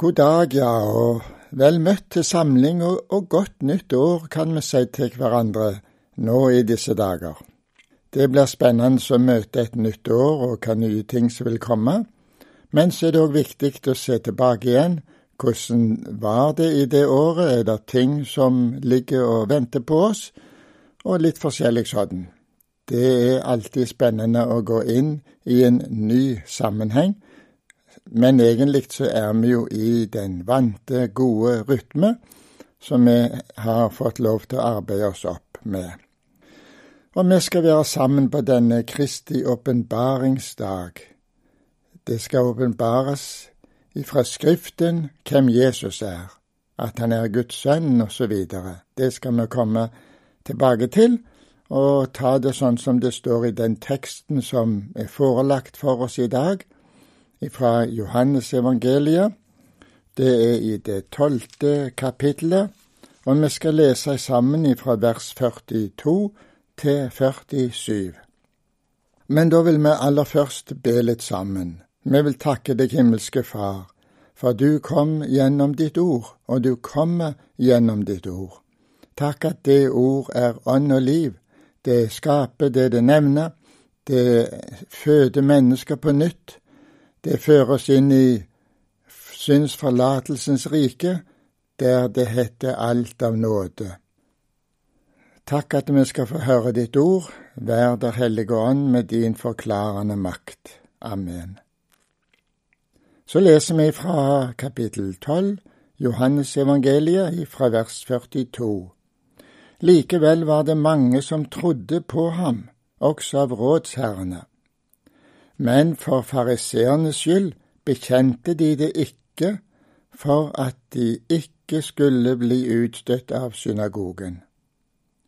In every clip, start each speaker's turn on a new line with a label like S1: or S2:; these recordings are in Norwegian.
S1: God dag, ja, og vel møtt til samling og, og godt nytt år, kan vi si til hverandre nå i disse dager. Det blir spennende å møte et nytt år og hva nye ting som vil komme, men så er det òg viktig å se tilbake igjen. Hvordan var det i det året? Er det ting som ligger og venter på oss? Og litt forskjellig sånn. Det er alltid spennende å gå inn i en ny sammenheng, men egentlig så er vi jo i den vante, gode rytme som vi har fått lov til å arbeide oss opp med. Og vi skal være sammen på denne Kristi åpenbaringsdag. Det skal åpenbares ifra Skriften hvem Jesus er, at han er Guds sønn, osv. Det skal vi komme tilbake til og ta det sånn som det står i den teksten som er forelagt for oss i dag, fra Johannes evangeliet. Det er i det tolvte kapittelet, og vi skal lese sammen fra vers 42 til 47. Men da vil vi aller først be litt sammen. Vi vil takke deg, himmelske Far, for du kom gjennom ditt ord, og du kommer gjennom ditt ord. Takk at det ord er ånd og liv, det skaper det det nevner. Det føder mennesker på nytt. Det fører oss inn i syndsforlatelsens rike, der det heter alt av nåde. Takk at vi skal få høre ditt ord. Vær der Hellige Ånd med din forklarende makt. Amen. Så leser vi fra kapittel 12, Johannes evangeliet, fra vers 42. Likevel var det mange som trodde på ham, også av rådsherrene. Men for fariseernes skyld bekjente de det ikke, for at de ikke skulle bli utstøtt av synagogen.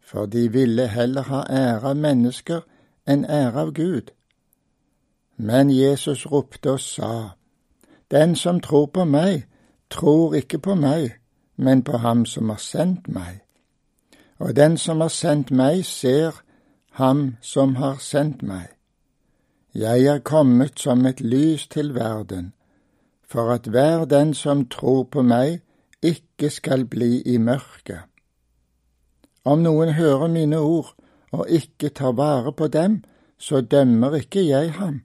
S1: For de ville heller ha ære av mennesker enn ære av Gud. Men Jesus ropte og sa, Den som tror på meg, tror ikke på meg, men på ham som har sendt meg. Og den som har sendt meg, ser ham som har sendt meg. Jeg er kommet som et lys til verden, for at hver den som tror på meg, ikke skal bli i mørket. Om noen hører mine ord og ikke tar vare på dem, så dømmer ikke jeg ham,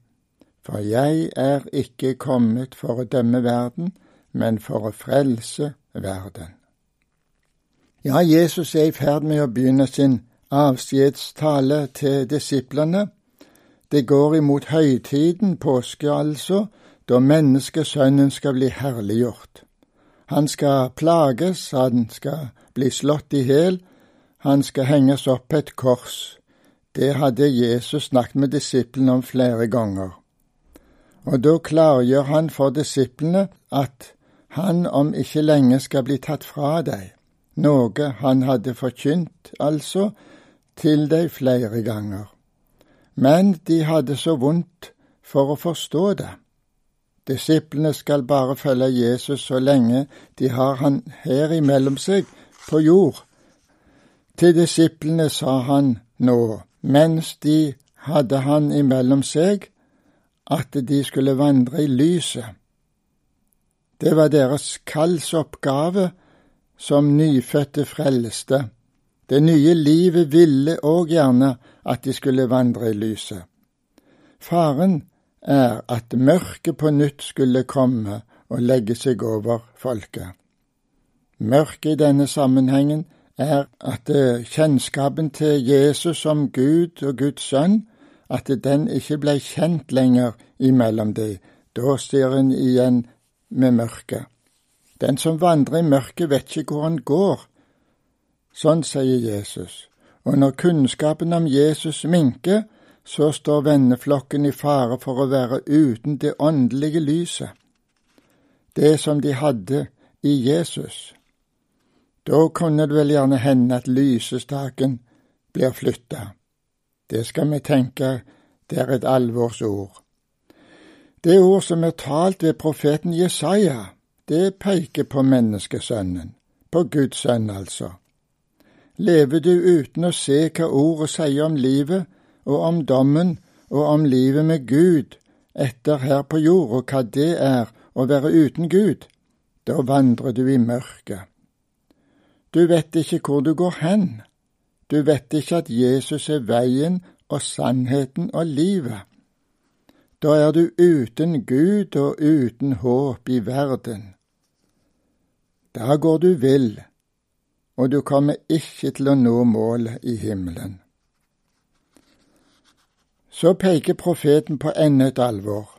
S1: for jeg er ikke kommet for å dømme verden, men for å frelse verden. Ja, Jesus er i ferd med å begynne sin avskjedstale til disiplene. Det går imot høytiden, påske altså, da menneskesønnen skal bli herliggjort. Han skal plages, han skal bli slått i hæl, han skal henges opp på et kors. Det hadde Jesus snakket med disiplene om flere ganger. Og da klargjør han for disiplene at han om ikke lenge skal bli tatt fra deg noe han hadde forkynt, altså, til deg flere ganger. Men de hadde så vondt for å forstå det. Disiplene skal bare følge Jesus så lenge de har han her imellom seg på jord. Til disiplene sa han nå, mens de hadde han imellom seg, at de skulle vandre i lyset. Det var deres kallsoppgave som nyfødte frelste. Det nye livet ville òg gjerne at de skulle vandre i lyset. Faren er at mørket på nytt skulle komme og legge seg over folket. Mørket i denne sammenhengen er at eh, kjennskapen til Jesus som Gud og Guds sønn, at den ikke ble kjent lenger imellom dem. Da står en igjen med mørket. Den som vandrer i mørket, vet ikke hvor han går. Sånn sier Jesus. Og når kunnskapen om Jesus minker, så står venneflokken i fare for å være uten det åndelige lyset, det som de hadde i Jesus. Da kunne det vel gjerne hende at lysestaken blir flytta. Det skal vi tenke, det er et alvorsord. Det ord som er talt ved profeten Jesaja, det peker på menneskesønnen, på Guds sønn altså. Lever du uten å se hva ordet sier om livet og om dommen og om livet med Gud etter her på jord, og hva det er å være uten Gud, da vandrer du i mørket. Du vet ikke hvor du går hen. Du vet ikke at Jesus er veien og sannheten og livet. Da er du uten Gud og uten håp i verden. Da går du vill, og du kommer ikke til å nå målet i himmelen. Så peker profeten på enda et alvor.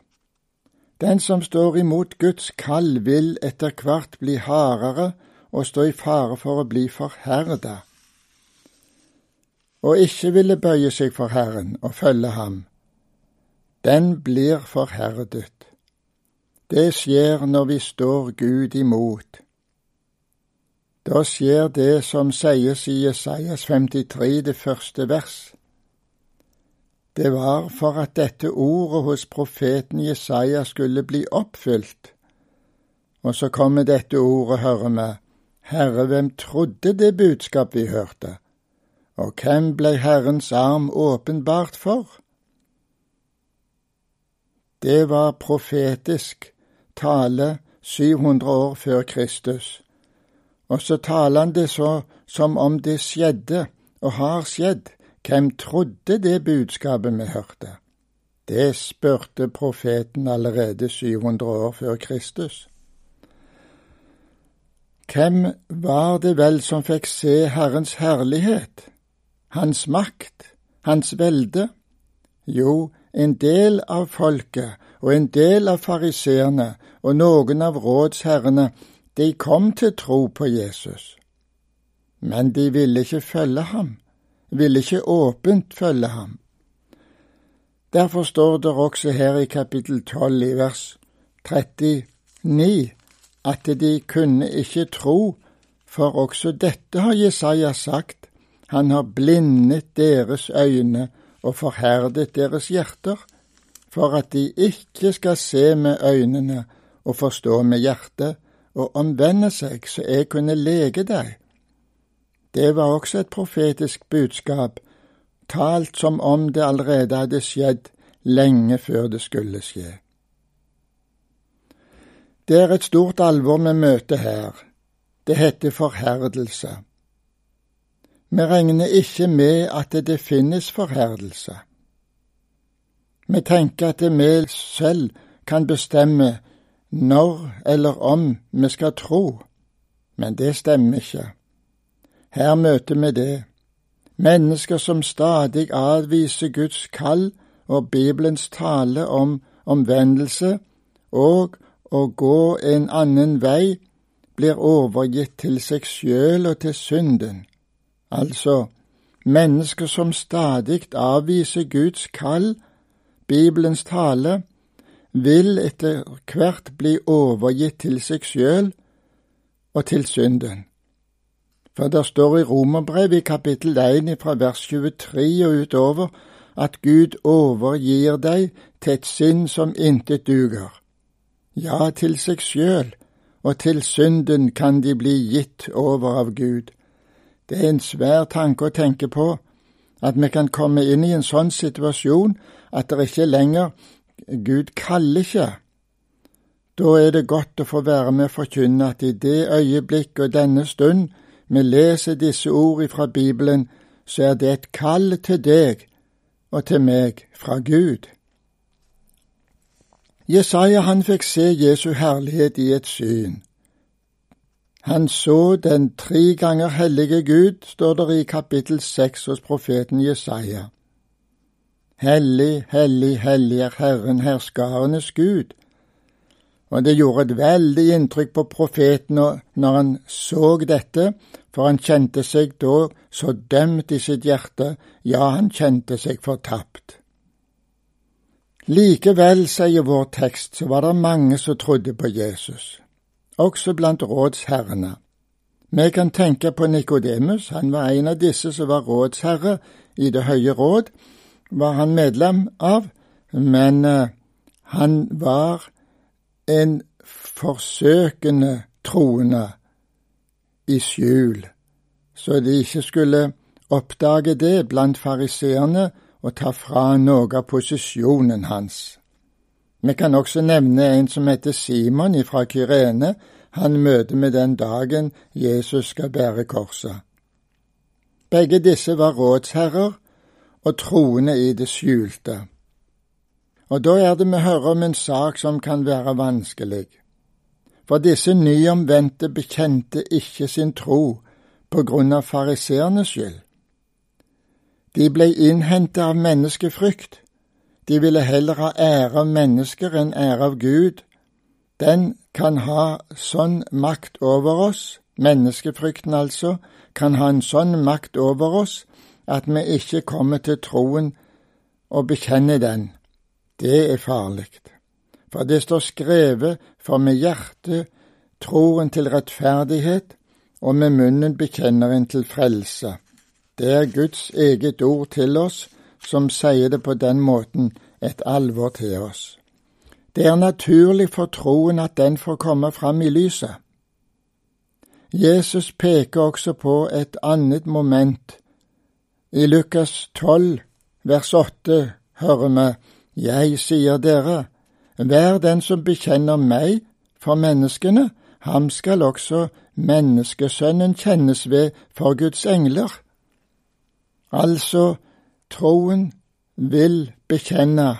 S1: Den som står imot Guds kall, vil etter hvert bli hardere og stå i fare for å bli forherda. Og ikke ville bøye seg for Herren og følge ham, den blir forherdet. Det skjer når vi står Gud imot. Da skjer det som sies i Jesajas 53, det første vers. Det var for at dette ordet hos profeten Jesaja skulle bli oppfylt. Og så kommer dette ordet, hører vi, Herre, hvem trodde det budskap vi hørte? Og hvem ble Herrens arm åpenbart for? Det var profetisk tale 700 år før Kristus, og så taler han det så som om det skjedde og har skjedd hvem trodde det budskapet vi hørte? Det spurte profeten allerede 700 år før Kristus. Hvem var det vel som fikk se Herrens herlighet, Hans makt, Hans velde? Jo, en del av folket og en del av fariseerne og noen av rådsherrene, de kom til tro på Jesus. Men de ville ikke følge ham ville ikke åpent følge ham. Derfor står det også her i kapittel 12 i vers 39 at de kunne ikke tro, for også dette har Jesaja sagt, han har blindet deres øyne og forherdet deres hjerter, for at de ikke skal se med øynene og forstå med hjertet og omvende seg, så jeg kunne lege deg. Det var også et profetisk budskap, talt som om det allerede hadde skjedd lenge før det skulle skje. Det er et stort alvor vi møter her. Det heter forherdelse. Vi regner ikke med at det finnes forherdelse. Vi tenker at vi selv kan bestemme når eller om vi skal tro, men det stemmer ikke. Her møter vi det. Mennesker som stadig avviser Guds kall og Bibelens tale om omvendelse og å gå en annen vei, blir overgitt til seg sjøl og til synden. Altså, mennesker som stadig avviser Guds kall, Bibelens tale, vil etter hvert bli overgitt til seg sjøl og til synden. For det står i Romerbrevet i kapittel 1 fra vers 23 og utover at Gud overgir deg til et sinn som intet duger. Ja, til seg sjøl, og til synden kan de bli gitt over av Gud. Det er en svær tanke å tenke på, at vi kan komme inn i en sånn situasjon at det ikke lenger Gud kaller ikke. Da er det godt å få være med og forkynne at i det øyeblikk og denne stund vi leser disse ord fra Bibelen, så er det et kall til deg og til meg fra Gud. Jesaja han fikk se Jesu herlighet i et syn. Han så den tre ganger hellige Gud, står det i kapittel seks hos profeten Jesaja. Hellig, hellig, hellig er Herren herskarenes Gud. Og det gjorde et veldig inntrykk på profeten når han så dette, for han kjente seg da så dømt i sitt hjerte, ja, han kjente seg fortapt. Likevel, sier vår tekst, så var det mange som trodde på Jesus, også blant rådsherrene. Vi kan tenke på Nikodemus, han var en av disse som var rådsherre i Det høye råd, var han medlem av, men uh, han var en forsøkende troende i skjul, så de ikke skulle oppdage det blant fariseerne og ta fra noe av posisjonen hans. Vi kan også nevne en som heter Simon fra Kyrene. han møter med den dagen Jesus skal bære korset. Begge disse var rådsherrer og troende i det skjulte. Og da er det vi hører om en sak som kan være vanskelig. For disse nyomvendte bekjente ikke sin tro på grunn av fariseernes skyld. De ble innhentet av menneskefrykt. De ville heller ha ære av mennesker enn ære av Gud. Den kan ha sånn makt over oss, menneskefrykten altså, kan ha en sånn makt over oss at vi ikke kommer til troen og bekjenner den. Det er farlig. For det står skrevet, for med hjertet tror en til rettferdighet, og med munnen bekjenner en til frelse. Det er Guds eget ord til oss, som sier det på den måten, et alvor til oss. Det er naturlig for troen at den får komme fram i lyset. Jesus peker også på et annet moment. I Lukas 12, vers 8, hører vi Jeg sier dere, hver den som bekjenner meg for menneskene, ham skal også menneskesønnen kjennes ved for Guds engler. Altså, troen vil bekjenne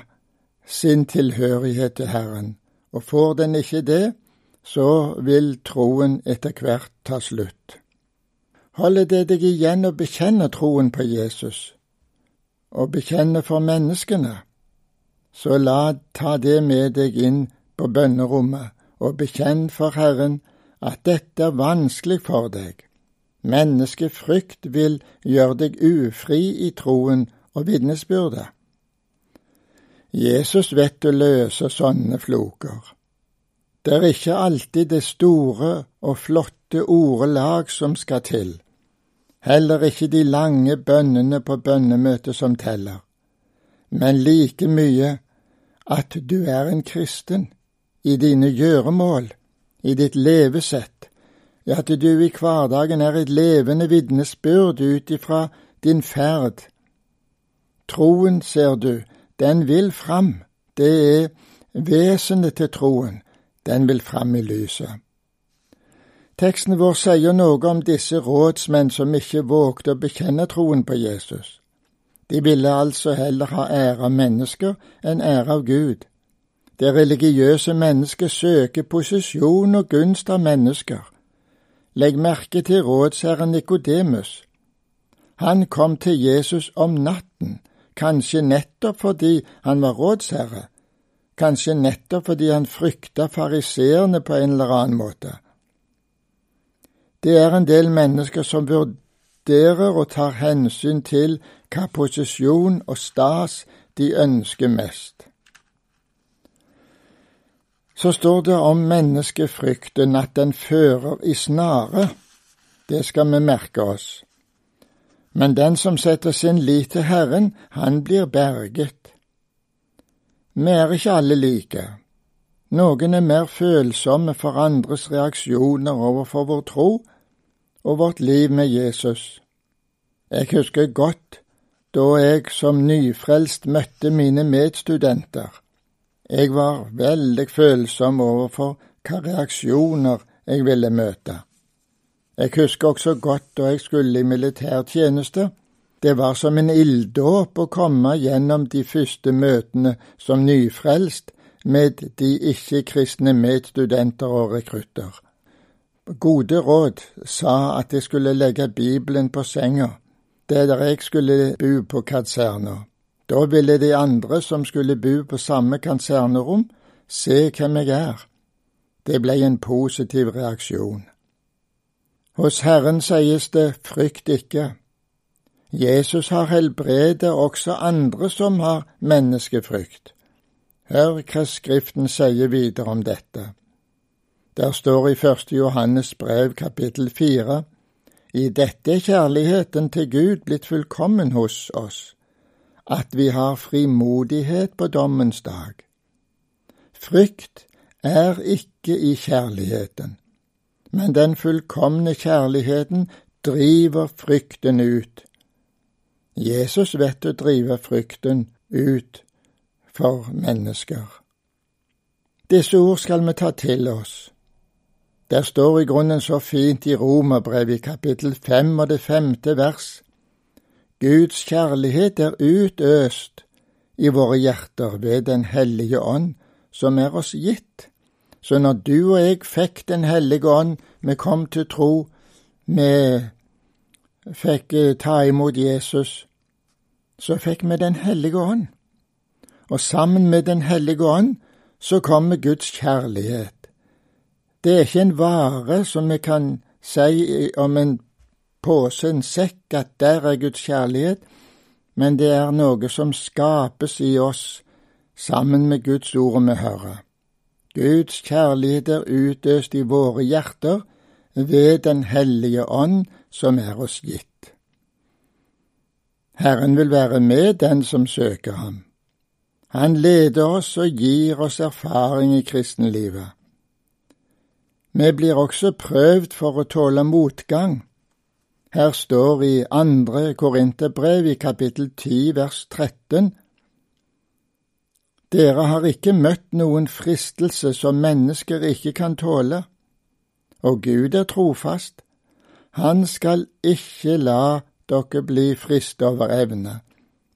S1: sin tilhørighet til Herren, og får den ikke det, så vil troen etter hvert ta slutt. Holder det deg igjen å bekjenne troen på Jesus, og bekjenne for menneskene, så la ta det med deg inn på bønnerommet, og bekjenn for Herren at dette er vanskelig for deg. Menneskefrykt vil gjøre deg ufri i troen og vitnesbyrdet. Jesus vet å løse sånne floker. Det er ikke alltid det store og flotte ordelag som skal til, heller ikke de lange bønnene på bønnemøtet som teller, men like mye at du er en kristen i dine gjøremål, i ditt levesett, at du i hverdagen er et levende vitnesbyrd ut ifra din ferd. Troen, ser du, den vil fram. Det er vesenet til troen. Den vil fram i lyset. Teksten vår sier noe om disse rådsmenn som ikke vågte å bekjenne troen på Jesus. De ville altså heller ha ære av mennesker enn ære av Gud. Det religiøse mennesket søker posisjon og gunst av mennesker. Legg merke til rådsherren Nikodemus. Han kom til Jesus om natten, kanskje nettopp fordi han var rådsherre, kanskje nettopp fordi han frykta fariseerne på en eller annen måte. Det er en del mennesker som vurderer og tar hensyn til hva posisjon og stas de ønsker mest så står det om menneskefrykten at den fører i snare. Det skal vi merke oss. Men den som setter sin lit til Herren, han blir berget. Vi er ikke alle like. Noen er mer følsomme for andres reaksjoner overfor vår tro og vårt liv med Jesus. Jeg husker godt da jeg som nyfrelst møtte mine medstudenter. Jeg var veldig følsom overfor hva reaksjoner jeg ville møte. Jeg husker også godt da jeg skulle i militærtjeneste. Det var som en ilddåp å komme gjennom de første møtene som nyfrelst med de ikke-kristne medstudenter og rekrutter. Gode råd sa at jeg skulle legge Bibelen på senga, der jeg skulle bo på kaserna. Da ville de andre som skulle bo på samme kasernerom, se hvem jeg er. Det ble en positiv reaksjon. Hos Herren sies det frykt ikke. Jesus har helbredet også andre som har menneskefrykt. Hør hva Skriften sier videre om dette. Der står i første Johannes brev kapittel fire, i dette er kjærligheten til Gud blitt fullkommen hos oss at vi har frimodighet på dommens dag. Frykt er ikke i kjærligheten, men den fullkomne kjærligheten driver frykten ut. Jesus vet å drive frykten ut for mennesker. Disse ord skal vi ta til oss. Der står i grunnen så fint i Romerbrevet i kapittel fem og det femte vers. Guds kjærlighet er utøst i våre hjerter ved Den hellige ånd, som er oss gitt. Så når du og jeg fikk Den hellige ånd, vi kom til tro, vi fikk eh, ta imot Jesus, så fikk vi Den hellige ånd. Og sammen med Den hellige ånd så kommer Guds kjærlighet. Det er ikke en vare som vi kan si om en pose, en sekk, at der er Guds kjærlighet, men det er noe som skapes i oss sammen med Guds ord vi hører. Guds kjærlighet er utøst i våre hjerter ved Den hellige ånd som er oss gitt. Herren vil være med den som søker ham. Han leder oss og gir oss erfaring i kristenlivet. Vi blir også prøvd for å tåle motgang. Her står i andre Korinterbrev i kapittel 10 vers 13 Dere har ikke møtt noen fristelse som mennesker ikke kan tåle, og Gud er trofast. Han skal ikke la dere bli fristet over evne,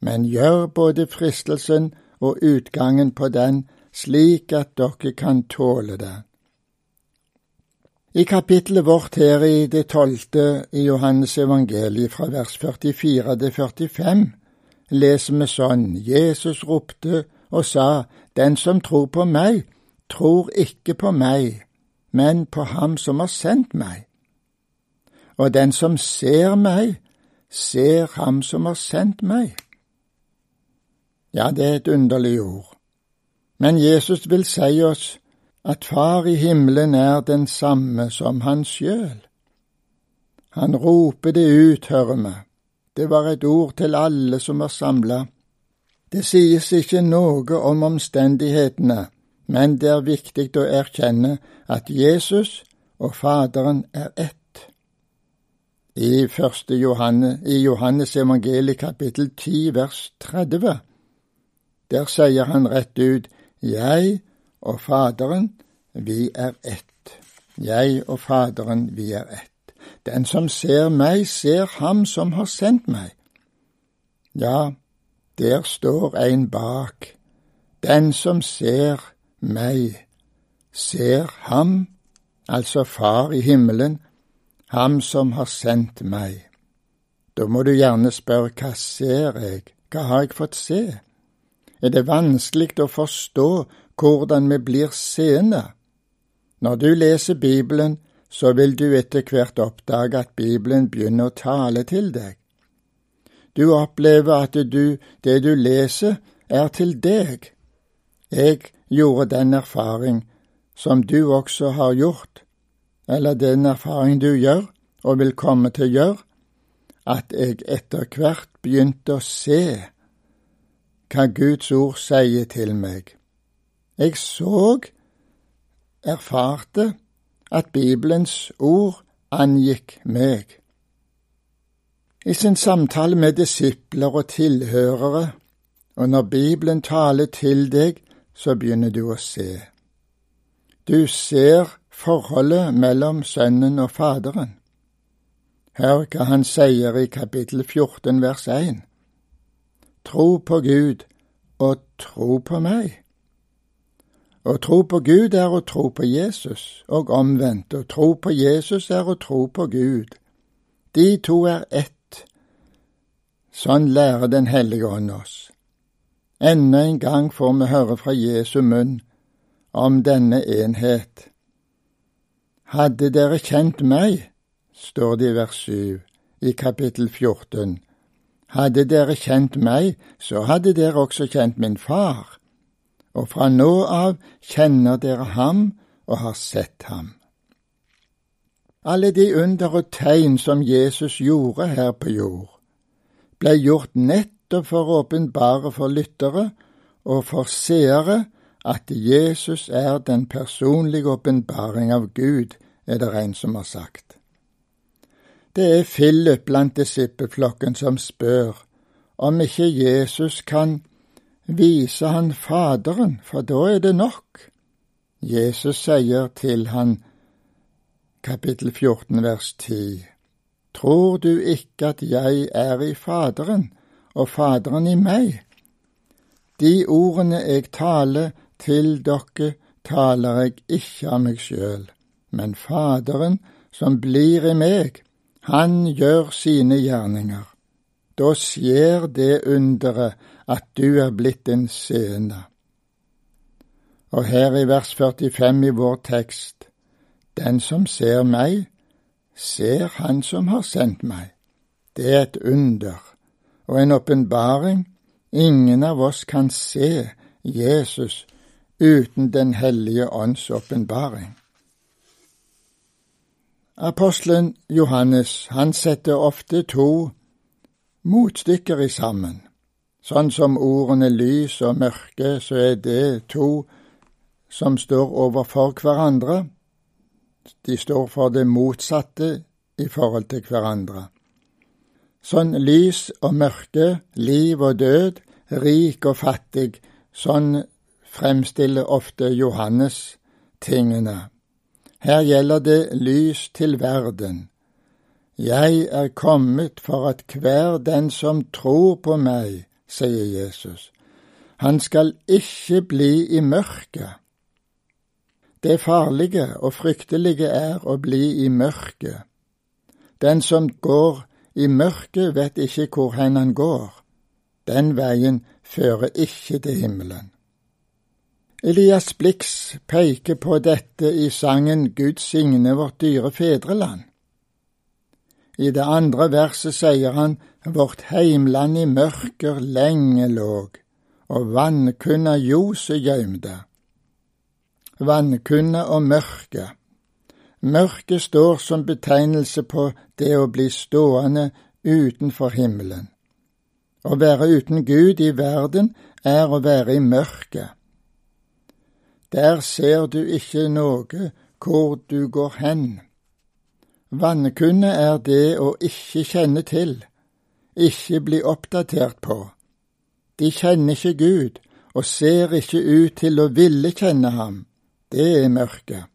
S1: men gjør både fristelsen og utgangen på den slik at dere kan tåle det. I kapittelet vårt her i det tolvte i Johannes evangeliet fra vers 44 til 45 leser vi sånn Jesus ropte og sa, Den som tror på meg, tror ikke på meg, men på ham som har sendt meg. Og den som ser meg, ser ham som har sendt meg. Ja, det er et underlig ord, men Jesus vil si oss at Far i himmelen er den samme som han sjøl. Han roper det ut, hører vi. Det var et ord til alle som var samla. Det sies ikke noe om omstendighetene, men det er viktig å erkjenne at Jesus og Faderen er ett. I 1. Johanne, i Johannes evangeliet kapittel 10 vers 30, der sier han rett ut, Jeg og Faderen, vi er ett. Jeg og Faderen, vi er ett. Den som ser meg, ser ham som har sendt meg. Ja, der står en bak. Den som ser meg, ser ham, altså Far i himmelen, ham som har sendt meg. Da må du gjerne spørre hva ser jeg, hva har jeg fått se? Er det vanskelig å forstå hvordan vi blir seende? Når du leser Bibelen, så vil du etter hvert oppdage at Bibelen begynner å tale til deg. Du opplever at du, det du leser, er til deg. Jeg gjorde den erfaring som du også har gjort, eller den erfaring du gjør og vil komme til å gjøre, at jeg etter hvert begynte å se hva Guds ord sier til meg. Jeg så, erfarte, at Bibelens ord angikk meg. I sin samtale med disipler og tilhørere, og når Bibelen taler til deg, så begynner du å se. Du ser forholdet mellom Sønnen og Faderen. Hør hva han sier i kapittel 14 vers 1. Tro på Gud og tro på meg. Å tro på Gud er å tro på Jesus, og omvendt. Å tro på Jesus er å tro på Gud. De to er ett. Sånn lærer Den hellige ånd oss. Enda en gang får vi høre fra Jesu munn om denne enhet. Hadde dere kjent meg, står det i vers 7 i kapittel 14. Hadde dere kjent meg, så hadde dere også kjent min far, og fra nå av kjenner dere ham og har sett ham. Alle de under og tegn som Jesus gjorde her på jord, ble gjort nettopp for å åpenbare for lyttere og for seere at Jesus er den personlige åpenbaring av Gud, er det en som har sagt. Det er Philip blant disippelflokken som spør om ikke Jesus kan vise han Faderen, for da er det nok. Jesus sier til han, kapittel 14 vers 10. Tror du ikke at jeg er i Faderen, og Faderen i meg? De ordene jeg taler til dere, taler jeg ikke av meg sjøl, men Faderen som blir i meg, han gjør sine gjerninger. Da skjer det underet at du er blitt en seende. Og her i vers 45 i vår tekst, den som ser meg, ser han som har sendt meg. Det er et under og en åpenbaring. Ingen av oss kan se Jesus uten Den hellige ånds åpenbaring. Apostelen Johannes han setter ofte to motstykker i sammen. Sånn som ordene lys og mørke, så er det to som står overfor hverandre. De står for det motsatte i forhold til hverandre. Sånn lys og mørke, liv og død, rik og fattig, sånn fremstiller ofte Johannes tingene. Her gjelder det lys til verden. Jeg er kommet for at hver den som tror på meg, sier Jesus, han skal ikke bli i mørket. Det farlige og fryktelige er å bli i mørket. Den som går i mørket, vet ikke hvor hen han går. Den veien fører ikke til himmelen. Elias Blix peker på dette i sangen Gud signe vårt dyre fedreland. I det andre verset sier han Vårt heimland i mørker lenge låg, og vannkunna ljoset gjømde». Vannkunna og mørke. Mørket står som betegnelse på det å bli stående utenfor himmelen. Å være uten Gud i verden er å være i mørket. Der ser du ikke noe hvor du går hen. Vannkunne er det å ikke kjenne til, ikke bli oppdatert på. De kjenner ikke Gud og ser ikke ut til å ville kjenne ham det er mørket.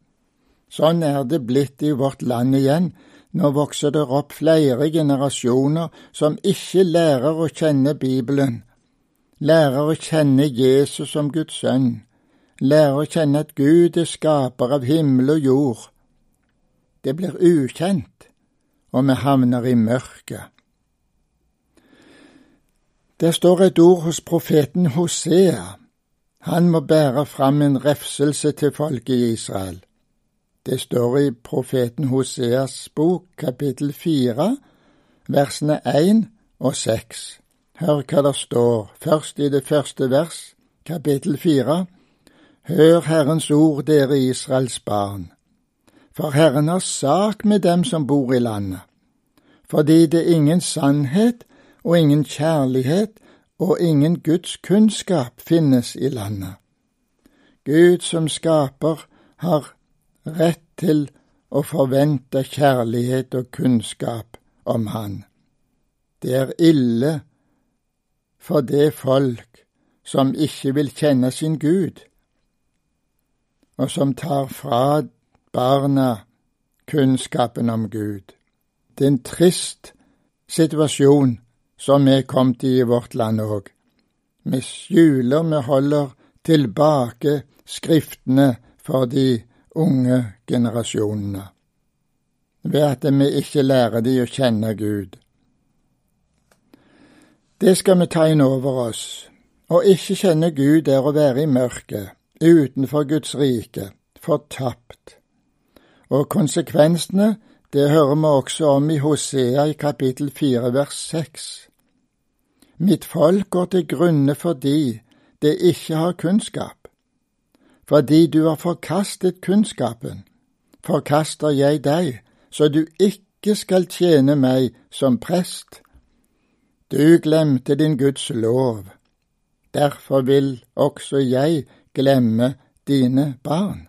S1: Sånn er det blitt i vårt land igjen. Nå vokser det opp flere generasjoner som ikke lærer å kjenne Bibelen, lærer å kjenne Jesus som Guds sønn, lærer å kjenne at Gud er skaper av himmel og jord. Det blir ukjent, og vi havner i mørket. Det står et ord hos profeten Hosea han må bære fram en refselse til folket i Israel. Det står i profeten Hoseas bok, kapittel fire, versene én og seks. Hør hva det står, først i det første vers, kapittel fire. Hør Herrens ord, dere Israels barn. For Herren har sak med dem som bor i landet. Fordi det ingen sannhet og ingen kjærlighet og ingen Guds kunnskap finnes i landet. Gud som skaper har rett til å forvente kjærlighet og kunnskap om Han. Det er ille for det folk som ikke vil kjenne sin Gud, og som tar fra barna kunnskapen om Gud. Det er en trist situasjon som er kommet i vårt land òg. Vi skjuler, vi holder tilbake Skriftene for de unge generasjonene, ved at vi ikke lærer de å kjenne Gud. Det skal vi ta inn over oss. Å ikke kjenne Gud er å være i mørket, utenfor Guds rike, fortapt. Og konsekvensene, det hører vi også om i Hosea i kapittel fire vers seks. Mitt folk går til grunne fordi det ikke har kunnskap. Fordi du har forkastet kunnskapen, forkaster jeg deg, så du ikke skal tjene meg som prest. Du glemte din Guds lov. Derfor vil også jeg glemme dine barn.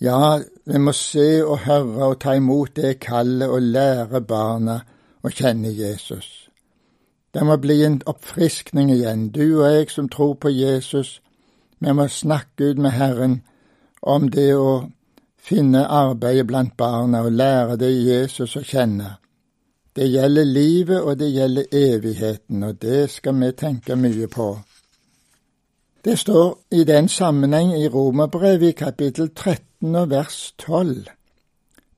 S1: Ja, vi må se og høre og ta imot det kallet og lære barna å kjenne Jesus. Det må bli en oppfriskning igjen. Du og jeg som tror på Jesus, vi må snakke ut med Herren om det å finne arbeidet blant barna og lære det Jesus å kjenne. Det gjelder livet, og det gjelder evigheten, og det skal vi tenke mye på. Det står i den sammenheng i Romerbrevet i kapittel 13 og vers 12.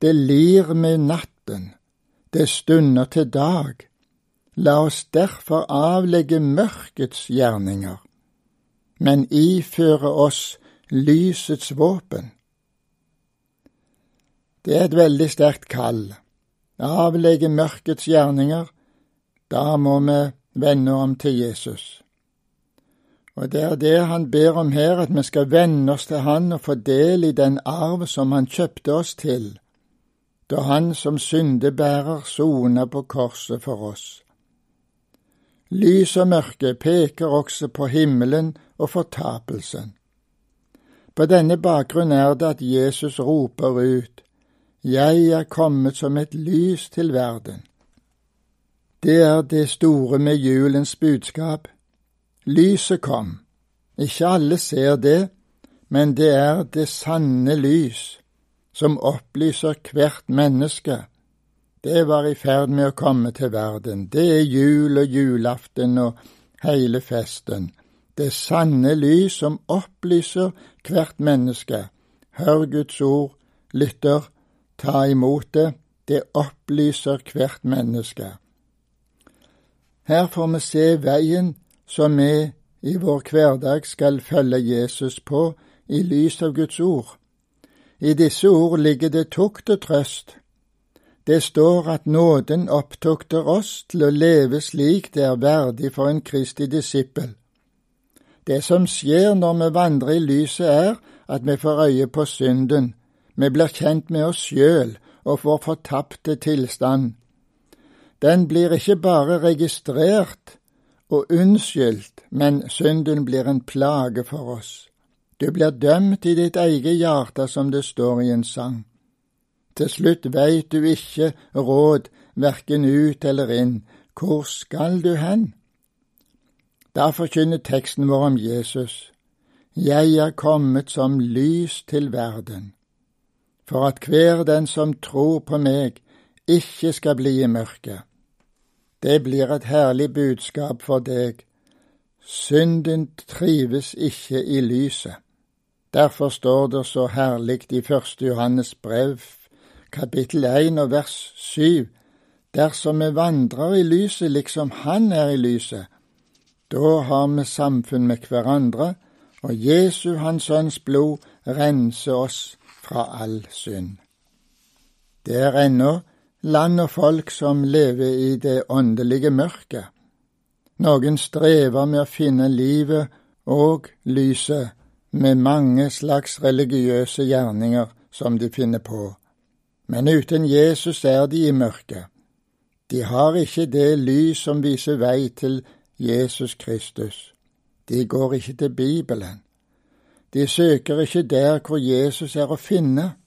S1: Det lir med natten, det stunder til dag. La oss derfor avlegge mørkets gjerninger, men iføre oss lysets våpen. Det er et veldig sterkt kall. Avlegge mørkets gjerninger. Da må vi vende om til Jesus. Og det er det han ber om her, at vi skal venne oss til Han og få del i den arv som Han kjøpte oss til, da Han som syndebærer sona på korset for oss. Lys og mørke peker også på himmelen og fortapelsen. På denne bakgrunn er det at Jesus roper ut, Jeg er kommet som et lys til verden. Det er det store med julens budskap. Lyset kom. Ikke alle ser det, men det er det sanne lys, som opplyser hvert menneske. Det var i ferd med å komme til verden. Det er jul og julaften og hele festen det sanne lys som opplyser hvert menneske. Hør Guds ord, lytter, ta imot det, det opplyser hvert menneske. Her får vi se veien som vi i vår hverdag skal følge Jesus på i lys av Guds ord. I disse ord ligger det tukt og trøst. Det står at nåden opptukter oss til å leve slik det er verdig for en Kristi disippel. Det som skjer når vi vandrer i lyset, er at vi får øye på synden, vi blir kjent med oss sjøl og vår fortapte tilstand. Den blir ikke bare registrert og unnskyldt, men synden blir en plage for oss. Du blir dømt i ditt eget hjerte, som det står i en sang. Til slutt veit du ikke råd, verken ut eller inn. Hvor skal du hen? Derfor kynner teksten vår om Jesus. Jeg er kommet som lys til verden, for at hver den som tror på meg, ikke skal bli i mørket. Det blir et herlig budskap for deg. Synden trives ikke i lyset. Derfor står det så herlig i første Johannes brev, kapittel 1 og vers 7, dersom vi vandrer i lyset liksom Han er i lyset, da har vi samfunn med hverandre, og Jesu, Hans Sønns blod, renser oss fra all synd. Det er ennå land og folk som lever i det åndelige mørket. Noen strever med å finne livet og lyset med mange slags religiøse gjerninger som de finner på. Men uten Jesus er de i mørket. De har ikke det lys som viser vei til Jesus Kristus. De går ikke til Bibelen. De søker ikke der hvor Jesus er å finne.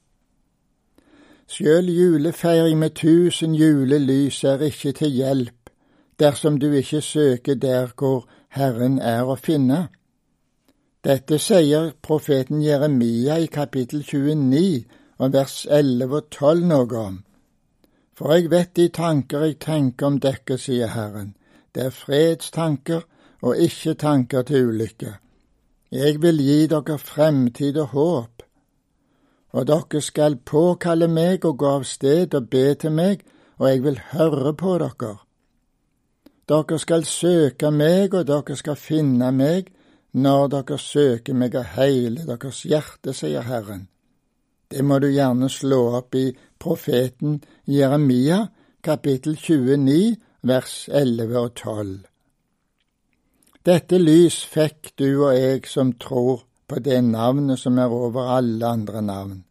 S1: Sjøl julefeiring med tusen julelys er ikke til hjelp dersom du ikke søker der hvor Herren er å finne. Dette sier profeten Jeremia i kapittel 29 og vers 11 og 12 noe om. For jeg vet de tanker jeg tenker om dere, sier Herren, det er fredstanker og ikke tanker til ulykke. Jeg vil gi dere fremtid og håp, og dere skal påkalle meg og gå av sted og be til meg, og jeg vil høre på dere. Dere skal søke meg, og dere skal finne meg, når dere søker meg av hele deres hjerte, sier Herren. Det må du gjerne slå opp i profeten Jeremia, kapittel 29, vers 11 og 12. Dette lys fikk du og jeg som tror på det navnet som er over alle andre navn.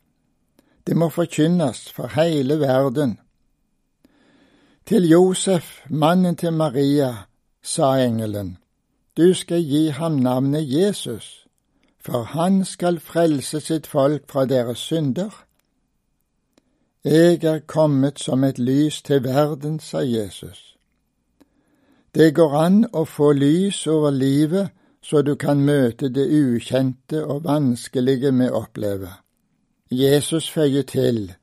S1: Det må forkynnes for hele verden. Til Josef, mannen til Maria, sa engelen, du skal gi ham navnet Jesus, for han skal frelse sitt folk fra deres synder. Jeg er kommet som et lys til verden, sa Jesus. Det går an å få lys over livet så du kan møte det ukjente og vanskelige vi opplever. Jesus føyer til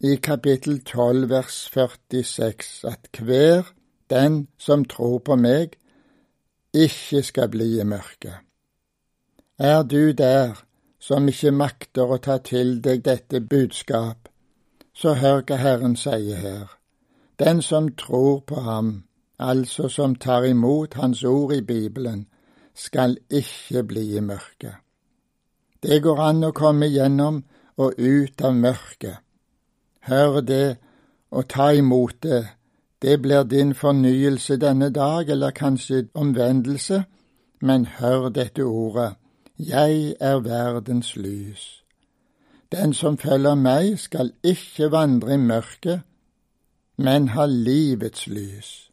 S1: i kapittel 12 vers 46 at hver den som tror på meg, ikke skal bli i mørket. Er du der som ikke makter å ta til deg dette budskap, så hør hva Herren sier her. Den som tror på ham, altså som tar imot Hans ord i Bibelen, skal ikke bli i mørket. Det går an å komme gjennom og ut av mørket. Hør det og ta imot det. Det blir din fornyelse denne dag, eller kanskje omvendelse, men hør dette ordet. Jeg er verdens lys. Den som følger meg, skal ikke vandre i mørket, men ha livets lys.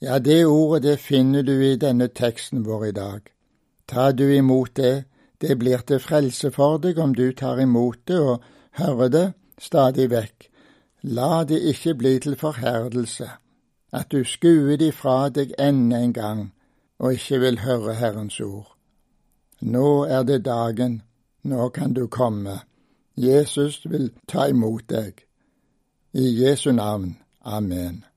S1: Ja, det ordet det finner du i denne teksten vår i dag. Ta du imot det, det blir til frelse for deg om du tar imot det og hører det stadig vekk. La det ikke bli til forherdelse, at du skuer de fra deg enda en gang og ikke vil høre Herrens ord. Nå er det dagen, nå kan du komme. Jesus vil ta imot deg. I Jesu navn. Amen.